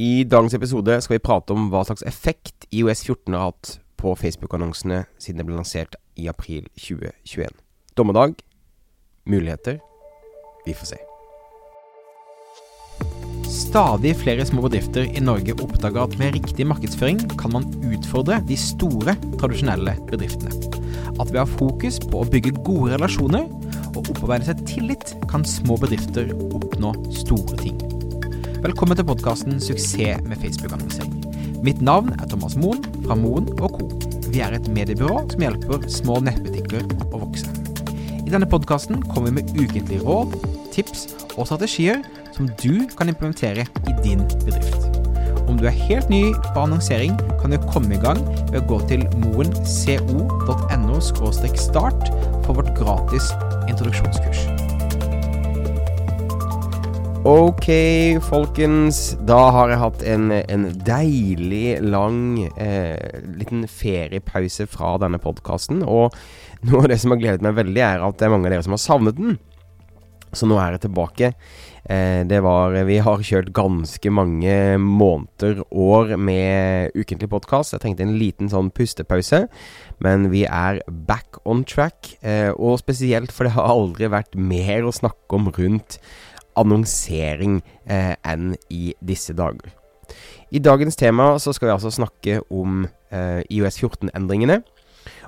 I dagens episode skal vi prate om hva slags effekt IOS 14 har hatt på Facebook-annonsene siden det ble lansert i april 2021. Dommedag. Muligheter. Vi får se. Stadig flere små bedrifter i Norge oppdager at med riktig markedsføring kan man utfordre de store, tradisjonelle bedriftene. At ved å ha fokus på å bygge gode relasjoner og opparbeide seg tillit, kan små bedrifter oppnå store ting. Velkommen til podkasten 'Suksess med Facebook-annonsering'. Mitt navn er Thomas Moen fra Moen Co. Vi er et mediebyrå som hjelper små nettbutikker å vokse. I denne podkasten kommer vi med ukentlige råd, tips og strategier som du kan implementere i din bedrift. Om du er helt ny på annonsering, kan du komme i gang ved å gå til moenco.no start for vårt gratis introduksjonskurs. Ok, folkens. Da har jeg hatt en, en deilig, lang eh, liten feriepause fra denne podkasten. Og noe av det som har gledet meg veldig, er at det er mange av dere som har savnet den. Så nå er jeg tilbake. Eh, det var Vi har kjørt ganske mange måneder, år, med ukentlig podkast. Jeg trengte en liten sånn pustepause. Men vi er back on track. Eh, og spesielt for det har aldri vært mer å snakke om rundt annonsering eh, enn i disse dager. I dagens tema så skal vi altså snakke om eh, IOS 14-endringene.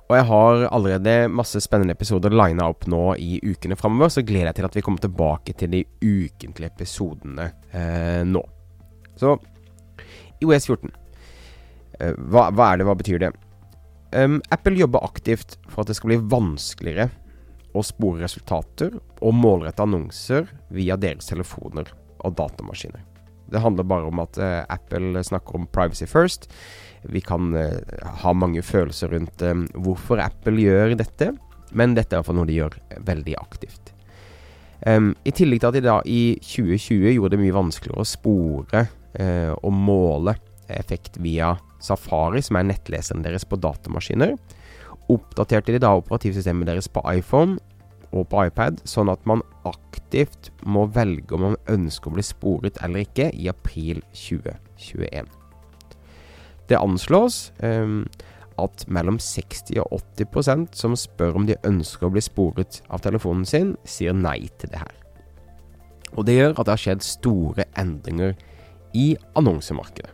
Og jeg har allerede masse spennende episoder lina opp nå i ukene framover, så gleder jeg til at vi kommer tilbake til de ukentlige episodene eh, nå. Så IOS 14. Eh, hva, hva, er det, hva betyr det? Um, Apple jobber aktivt for at det skal bli vanskeligere å spore resultater og målrette annonser via deres telefoner og datamaskiner. Det handler bare om at eh, Apple snakker om privacy first. Vi kan eh, ha mange følelser rundt eh, hvorfor Apple gjør dette, men dette er iallfall noe de gjør veldig aktivt. Um, I tillegg til at de da i 2020 gjorde det mye vanskeligere å spore og måle effekt via Safari, som er nettleseren deres på datamaskiner, oppdaterte de da operativsystemet deres på iPhone og på iPad, sånn at man aktivt må velge om man ønsker å bli sporet eller ikke i april 2021. Det anslås um, at mellom 60 og 80% som spør om de ønsker å bli sporet av telefonen sin, sier nei til det her. Og det gjør at det har skjedd store endringer i annonsemarkedet.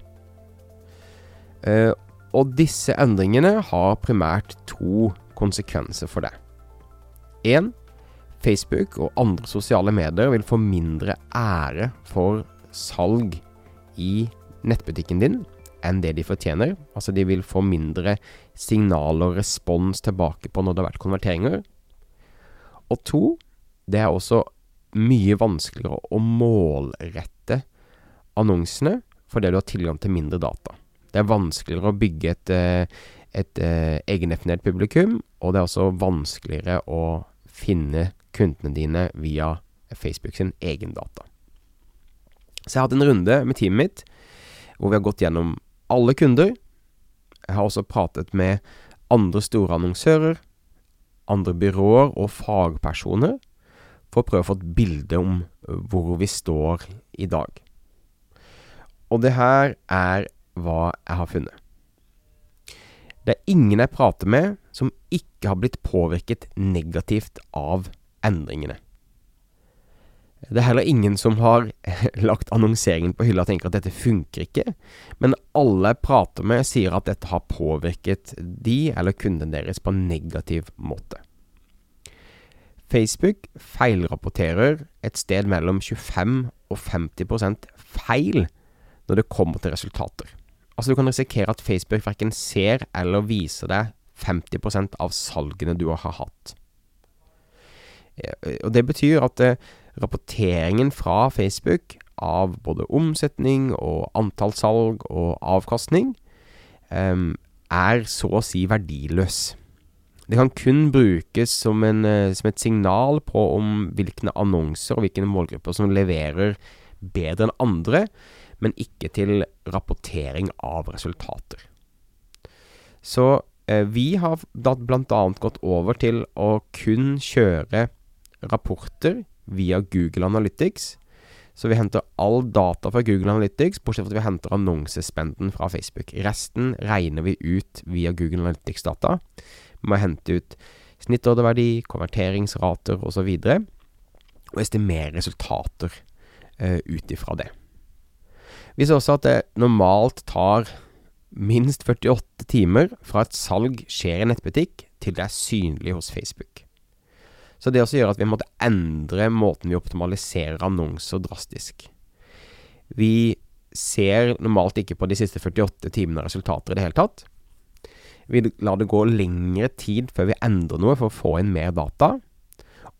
Uh, og disse endringene har primært to konsekvenser for deg. Én, Facebook og andre sosiale medier vil få mindre ære for salg i nettbutikken din enn det de fortjener. Altså de vil få mindre signal og respons tilbake på når det har vært konverteringer. Og to, det er også mye vanskeligere å målrette annonsene fordi du har tilgang til mindre data. Det er vanskeligere å bygge et, et egendefinert publikum, og det er også vanskeligere å finne kundene dine via Facebook sin egen data. Så jeg har hatt en runde med teamet mitt hvor vi har gått gjennom alle kunder. Jeg har også pratet med andre store annonsører, andre byråer og fagpersoner for å prøve å få et bilde om hvor vi står i dag. Og det her er hva jeg har funnet. Det er ingen jeg prater med som ikke har blitt påvirket negativt av endringene. Det er heller ingen som har lagt annonseringen på hylla og tenker at dette funker ikke, men alle jeg prater med sier at dette har påvirket de eller kunden deres på en negativ måte. Facebook feilrapporterer et sted mellom 25 og 50% feil når det kommer til resultater. Altså Du kan risikere at Facebook verken ser eller viser deg 50% av salgene du har hatt. Og Det betyr at eh, rapporteringen fra Facebook av både omsetning og antall salg og avkastning eh, er så å si verdiløs. Det kan kun brukes som, en, eh, som et signal på om hvilke annonser og hvilke målgrupper som leverer bedre enn andre, men ikke til rapportering av resultater. Så eh, vi har da bl.a. gått over til å kun kjøre rapporter via Google Analytics, Så vi henter all data fra Google Analytics, bortsett fra at vi henter annonsespenden fra Facebook. Resten regner vi ut via Google Analytics-data. Vi må hente ut snittorderverdi, konverteringsrater osv. Og, så og estimere resultater uh, ut ifra det. Vi ser også at det normalt tar minst 48 timer fra et salg skjer i nettbutikk til det er synlig hos Facebook. Så det også gjør at vi måtte endre måten vi optimaliserer annonser drastisk. Vi ser normalt ikke på de siste 48 timene resultater i det hele tatt. Vi lar det gå lengre tid før vi endrer noe for å få inn mer data.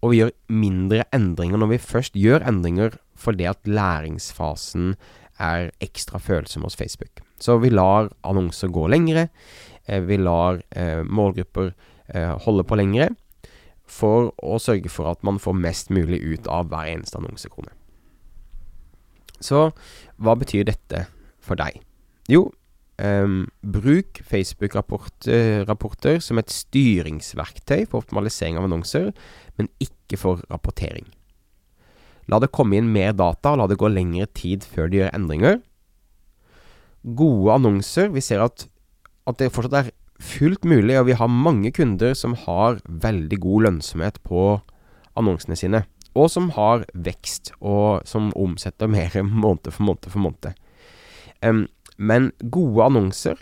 Og vi gjør mindre endringer når vi først gjør endringer fordi at læringsfasen er ekstra følsomme hos Facebook. Så vi lar annonser gå lengre. Eh, vi lar eh, målgrupper eh, holde på lengre for å sørge for at man får mest mulig ut av hver eneste annonsekrone. Så hva betyr dette for deg? Jo, eh, bruk Facebook-rapporter som et styringsverktøy for optimalisering av annonser, men ikke for rapportering. La det komme inn mer data, la det gå lengre tid før de gjør endringer. Gode annonser Vi ser at, at det fortsatt er fullt mulig, og vi har mange kunder som har veldig god lønnsomhet på annonsene sine. Og som har vekst, og som omsetter mer måned for måned for måned. Um, men gode annonser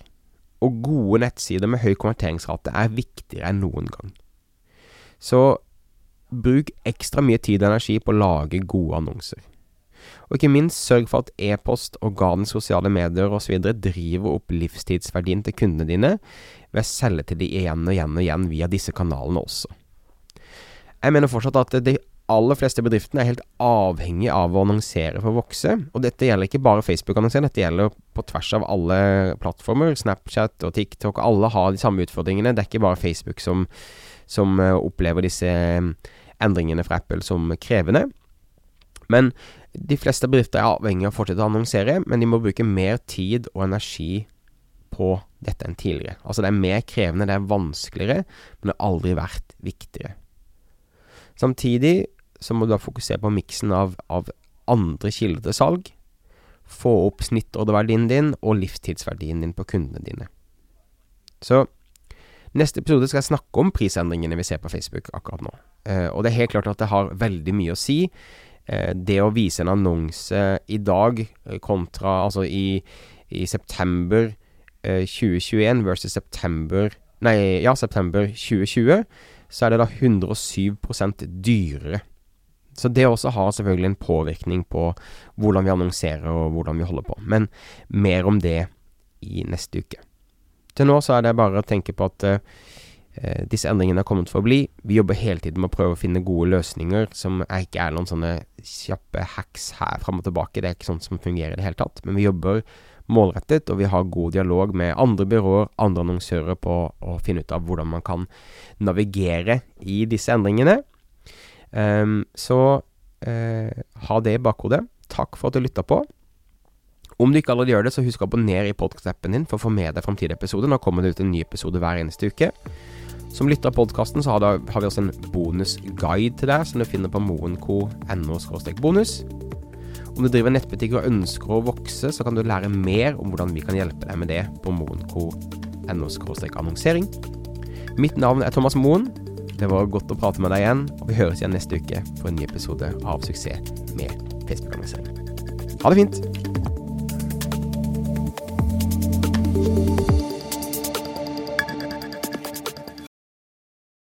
og gode nettsider med høy konverteringsrate er viktigere enn noen gang. Så bruk ekstra mye tid og energi på å lage gode annonser. Og ikke minst sørg for at e-post, organiske sosiale medier osv. driver opp livstidsverdien til kundene dine ved å selge til de igjen og igjen og igjen via disse kanalene også. Jeg mener fortsatt at de aller fleste bedriftene er helt avhengig av å annonsere for å vokse. Og dette gjelder ikke bare Facebook-annonsering, dette gjelder på tvers av alle plattformer. Snapchat og TikTok, alle har de samme utfordringene. Det er ikke bare Facebook som, som eh, opplever disse eh, endringene fra Apple som krevende. Men de fleste bedrifter er avhengig av å fortsette å annonsere, men de må bruke mer tid og energi på dette enn tidligere. Altså det er mer krevende, det er vanskeligere, men det har aldri vært viktigere. Samtidig så må du da fokusere på miksen av, av andre kilder til salg. Få opp snittordreverdien din og livstidsverdien din på kundene dine. Så neste episode skal jeg snakke om prisendringene vi ser på Facebook akkurat nå. Eh, og det er helt klart at det har veldig mye å si Eh, det å vise en annonse i dag eh, kontra altså i, i september 2021 eh, versus september Nei, ja, september 2020, så er det da 107% dyrere. Så det også har selvfølgelig en påvirkning på hvordan vi annonserer og hvordan vi holder på. Men mer om det i neste uke. Til nå så er det bare å tenke på at Eh, disse endringene har kommet for å bli. Vi jobber hele tiden med å prøve å finne gode løsninger som er ikke er noen sånne kjappe hacks her fram og tilbake. Det er ikke sånt som fungerer i det hele tatt. Men vi jobber målrettet, og vi har god dialog med andre byråer, andre annonsører på å finne ut av hvordan man kan navigere i disse endringene. Um, så uh, ha det i bakhodet. Takk for at du lytta på. Om du ikke allerede gjør det, så husk å abonnere i podkast-appen din for å få med deg framtidige episoder. Nå kommer det ut en ny episode hver eneste uke. Som lytter av podkasten så har, vi også en bonusguide til deg, som du finner på moenco.no bonus. Om du driver nettbutikk og ønsker å vokse, så kan du lære mer om hvordan vi kan hjelpe deg med det på moenco.no annonsering. Mitt navn er Thomas Moen. Det var godt å prate med deg igjen, og vi høres igjen neste uke for en ny episode av Suksess med Facebook-annonsering. Ha det fint!